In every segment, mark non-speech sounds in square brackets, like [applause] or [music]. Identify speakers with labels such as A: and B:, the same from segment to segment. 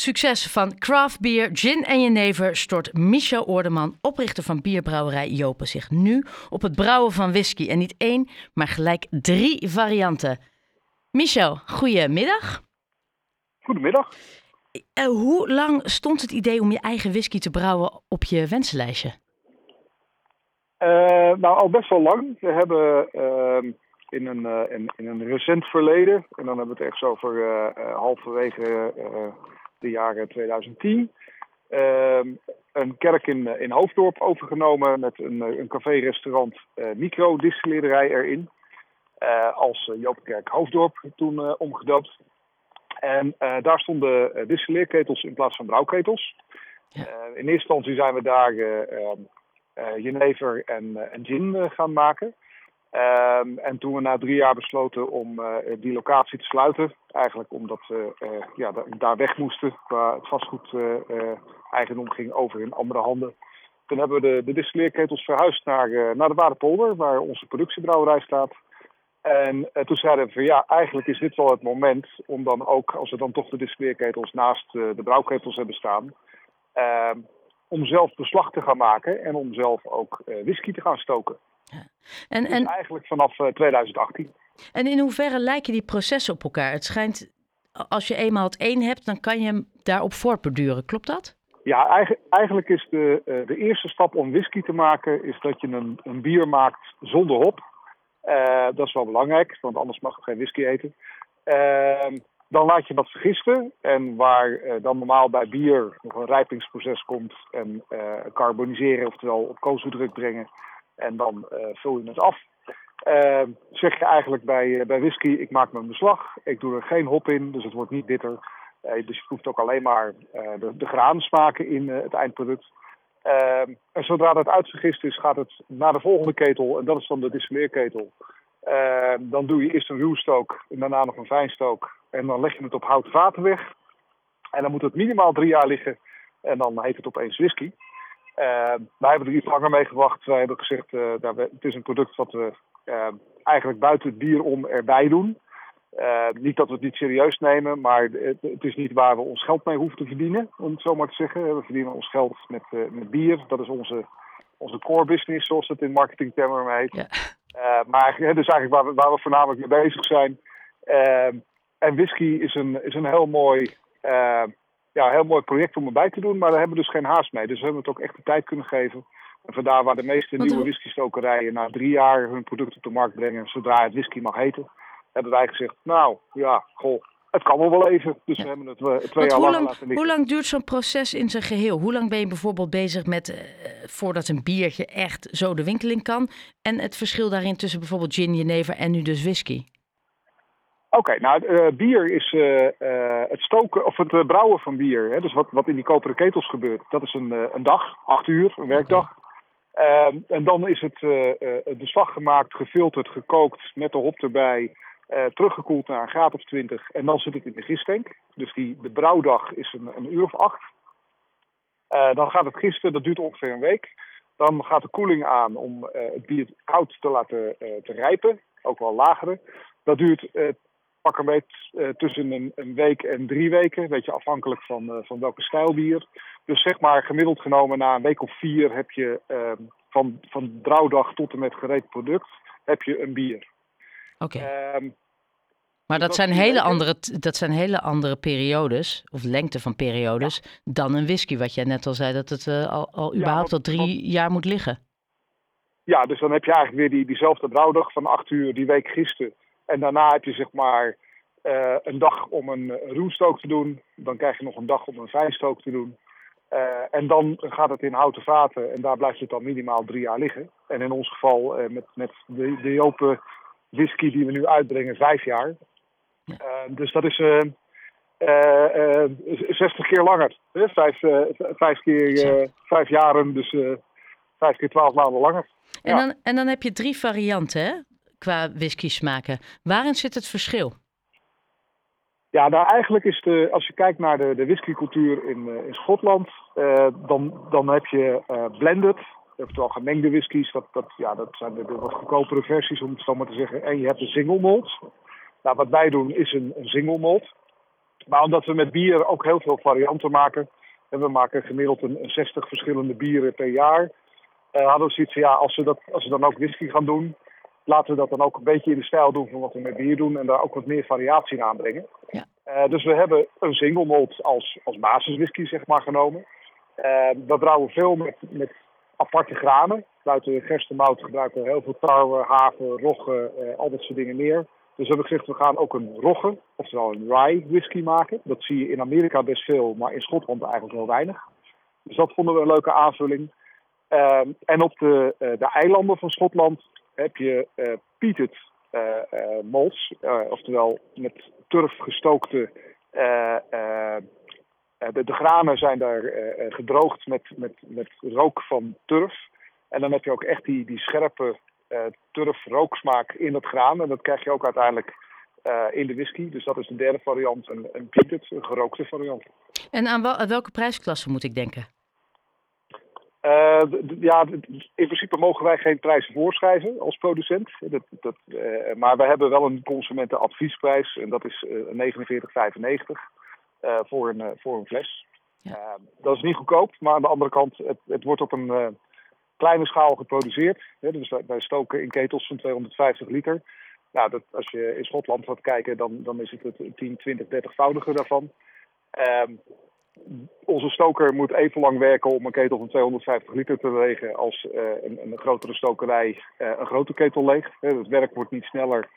A: Succes van craft beer, gin en jenever stort Michel Oordeman, oprichter van bierbrouwerij Jopen, zich nu op het brouwen van whisky. En niet één, maar gelijk drie varianten. Michel, goedemiddag.
B: Goedemiddag.
A: Uh, hoe lang stond het idee om je eigen whisky te brouwen op je wensenlijstje?
B: Uh, nou, al best wel lang. We hebben uh, in, een, in, in, een recent verleden, en dan hebben we het echt over halverwege de jaren 2010, een kerk in, in Hoofddorp overgenomen met een, een café-restaurant microdistilleerderij erin. als Jopenkerk Hoofddorp toen omgedoopt. En daar stonden distilleerketels in plaats van brouwketels. Ja. In eerste instantie zijn we daar jenever en, en gin gaan maken. Um, en toen we na drie jaar besloten om die locatie te sluiten, eigenlijk omdat we ja, daar weg moesten, waar het vastgoed eigendom ging over in andere handen. Toen hebben we de, de distilleerketels verhuisd naar, naar de Waardepolder, waar onze productiebrouwerij staat. En uh, toen zeiden we van ja, eigenlijk is dit wel het moment om dan ook, als we dan toch de distilleerketels naast uh, de brouwketels hebben staan, uh, om zelf beslag te gaan maken en om zelf ook uh, whisky te gaan stoken. En, dus en... eigenlijk vanaf 2018.
A: En in hoeverre lijken die processen op elkaar? Het schijnt, als je eenmaal het één hebt, dan kan je hem daarop voortborduren. Klopt dat?
B: Ja, eigenlijk, is de, de eerste stap om whisky te maken, is dat je een, een bier maakt zonder hop. Uh, dat is wel belangrijk, want anders mag je geen whisky eten. Uh, dan laat je dat vergisten. En waar uh, dan normaal bij bier nog een rijpingsproces komt en carboniseren, oftewel op koolzoetdruk brengen. En dan vul je het af. Ehm, zeg je eigenlijk bij, bij whisky, ik maak mijn beslag. Ik doe er geen hop in, dus het wordt niet bitter. dus je proeft ook alleen maar de, de gransmaken in het eindproduct. Uh, en zodra dat uitvergist is, gaat het naar de volgende ketel. En dat is dan de distilleerketel. Uh, dan doe je eerst een ruwstook en daarna nog een fijnstook. En dan leg je het op houten vaten weg. En dan moet het minimaal drie jaar liggen. En dan heet het opeens whisky. Uh, wij hebben er iets langer mee gewacht. Wij hebben gezegd, uh, het is een product wat we ehm, eigenlijk buiten het bier om erbij doen. Uh, niet dat we het niet serieus nemen, maar het, het, is niet waar we ons geld mee hoeven te verdienen, om het zo maar te zeggen. We verdienen ons geld met, uh, met bier. Dat is onze, onze core business, zoals het in marketingtermen heet. Ja. Uh, maar dus eigenlijk waar we, waar we voornamelijk mee bezig zijn. en whisky is een, is een heel mooi, ja, heel mooi project om erbij te doen, maar daar hebben we dus geen haast mee. Dus we hebben het ook echt de tijd kunnen geven. En vandaar waar de meeste nieuwe whiskystokerijen na drie jaar hun product op de markt brengen, zodra het whisky mag heten hebben wij gezegd, nou ja, goh, het kan wel wel even. Dus we hebben het uh, twee jaar lang laten liggen.
A: Hoe lang duurt zo'n proces in zijn geheel? Hoe lang ben je bijvoorbeeld bezig met, uh, voordat een biertje echt zo de winkel in kan? En het verschil daarin tussen bijvoorbeeld gin, jenever en nu dus whisky?
B: Oké, okay, nou uh, bier is het stoken of het brouwen van bier. Hè, dus wat, wat in die koperen ketels gebeurt. Dat is een, een dag, acht uur, een werkdag. Ehm, en dan is het de slag gemaakt, gefilterd, gekookt met de hop erbij. Teruggekoeld naar een graad of 20 en dan zit het in de gistank. Dus die, de brouwdag is een, een uur of acht. Dan gaat het gisten, dat duurt ongeveer een week. Dan gaat de koeling aan om het bier koud te laten te rijpen, ook wel lagere. Dat duurt pak een beetje tussen een, een, week en drie weken, weet je, afhankelijk van, van welke stijl bier. Dus zeg maar gemiddeld genomen na een week of vier heb je ehm, van, van brouwdag tot en met gereed product heb je een bier.
A: Oké. Okay. Um, maar dat, dat zijn, hele andere, dat zijn hele andere periodes, of lengte van periodes, ja. dan een whisky. Wat jij net al zei, dat het uh, al, al überhaupt al drie jaar moet liggen.
B: Ja, dus dan heb je eigenlijk weer die, diezelfde brouwdag van acht uur, die week gisteren. En daarna heb je zeg maar uh, een dag om een ruwstook te doen. Dan krijg je nog een dag om een fijnstook te doen. Uh, en dan gaat het in houten vaten en daar blijft het dan minimaal drie jaar liggen. En in ons geval met, met de, de open whisky die we nu uitbrengen, vijf jaar. Ja. Dus dat is uh, uh, 60 keer langer. Hè? Vijf, vijf keer vijf jaren, dus vijf keer twaalf maanden langer.
A: En, ja. dan, en dan heb je drie varianten hè? Qua whisky smaken. Waarin zit het verschil?
B: Ja, nou eigenlijk is de, als je kijkt naar de, de whiskycultuur in, in Schotland, dan, dan heb je blended, oftewel gemengde whiskies. Dat, dat, ja, dat zijn de, de, wat goedkopere versies, om het zo maar te zeggen. En je hebt de single malt. Nou, wat wij doen is een, single malt. maar omdat we met bier ook heel veel varianten maken. En we maken gemiddeld een, een 60 verschillende bieren per jaar. Uh, hadden we zoiets van ja, als we, dat, als we dan ook whisky gaan doen, laten we dat dan ook een beetje in de stijl doen van wat we met bier doen en daar ook wat meer variatie in aanbrengen.
A: Ja.
B: Uh, dus we hebben een single malt als, als basiswhisky zeg maar genomen. Uh, we brouwen veel met, met aparte granen. Buiten gerstemout gebruiken we heel veel tarwe, haven, rogge, al dat soort dingen meer. Dus we hebben gezegd, we gaan ook een rogge, oftewel een rye whisky maken. Dat zie je in Amerika best veel, maar in Schotland eigenlijk heel weinig. Dus dat vonden we een leuke aanvulling. Uh, en op de, de eilanden van Schotland heb je uh, peated malts, oftewel met turf gestookte. De, de, granen zijn daar gedroogd met, met, met rook van turf. En dan heb je ook echt die, die scherpe uh, turf rooksmaak in het graan. En dat krijg je ook uiteindelijk in de whisky. Dus dat is de derde variant, een, een een gerookte variant.
A: En aan wel, welke prijsklasse moet ik denken?
B: Uh, ja, in principe mogen wij geen prijzen voorschrijven als producent. Dat, dat, maar we hebben wel een consumentenadviesprijs en dat is 49,95 voor, een, voor een fles. Ja. dat is niet goedkoop, maar aan de andere kant, het, het wordt op een kleine schaal geproduceerd. Dus wij stoken in ketels van 250 liter. Nou, dat, als je in Schotland gaat kijken, dan, dan is het het 10, 20, 30voudige daarvan. Um, onze stoker moet even lang werken om een ketel van 250 liter te wegen als uh, een, een, grotere stokerij uh, een grote ketel leegt. Het werk wordt niet sneller,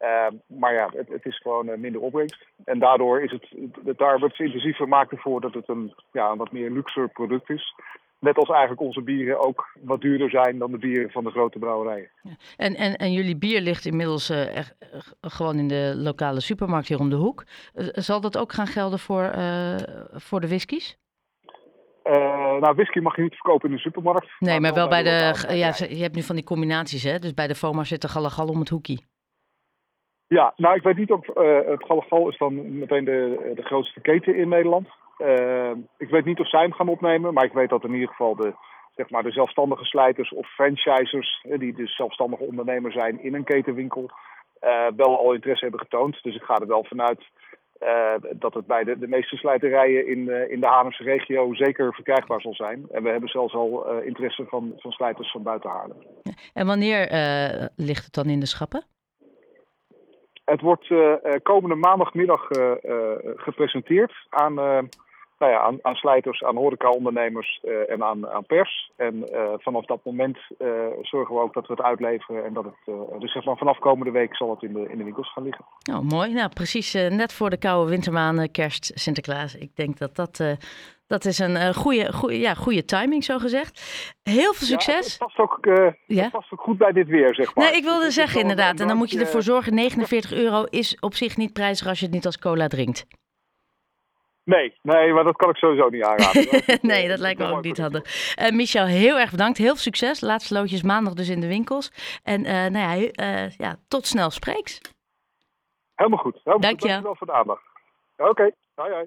B: uh, maar ja, het, het is gewoon minder opbrengst. En daardoor is het, het wat intensiever maakt ervoor dat het een, ja, een wat meer luxe product is. Net als eigenlijk onze bieren ook wat duurder zijn dan de bieren van de grote brouwerijen.
A: En, en, en jullie bier ligt inmiddels uh, echt, uh, gewoon in de lokale supermarkt hier om de hoek. Uh, zal dat ook gaan gelden voor, voor de whiskies?
B: nou, whisky mag je niet verkopen in de supermarkt.
A: Nee, maar, maar wel bij de. Ja, je hebt nu van die combinaties, hè? Dus bij de FOMA zit er galagal om het hoekje.
B: Ja, nou, ik weet niet of het galagal is dan meteen de, de grootste keten in Nederland. Uh, ik weet niet of zij hem gaan opnemen, maar ik weet dat in ieder geval de, zeg maar, de zelfstandige slijters of franchisers, die dus zelfstandige ondernemer zijn in een ketenwinkel, uh, wel al interesse hebben getoond. Dus ik ga er wel vanuit uh, dat het bij de, de meeste slijterijen in, in de Haarlemse regio zeker verkrijgbaar zal zijn. En we hebben zelfs al interesse van, van slijters van buiten Haarlem.
A: En wanneer ligt het dan in de schappen?
B: Het wordt komende maandagmiddag gepresenteerd aan nou ja, aan, aan slijters, aan horecaondernemers en aan, aan pers. En vanaf dat moment zorgen we ook dat we het uitleveren. En dat het, dus zeg maar vanaf komende week zal het in de, in de winkels gaan liggen.
A: Oh, mooi. Nou, precies net voor de koude wintermaanden, kerst, Sinterklaas. Ik denk dat dat, dat is een goede, goede, ja, goede timing, zo gezegd. Heel veel succes. Ja,
B: het, past ook, ja? het past ook goed bij dit weer, zeg maar.
A: Nee, ik wilde zeggen inderdaad. En dan moet je ervoor zorgen, 49 euro is op zich niet prijzig als je het niet als cola drinkt.
B: Nee, nee, maar dat kan ik sowieso niet aanraden. [laughs]
A: nee, dat lijkt me ook niet handig. Uh, Michel, heel erg bedankt. Heel veel succes. Laatste loodjes maandag dus in de winkels. En uh, nou ja, uh, ja, tot snel spreeks.
B: Helemaal goed. Helemaal
A: Dank
B: goed.
A: je.
B: Dankjewel voor de aandacht. Oké, okay. hoi hoi.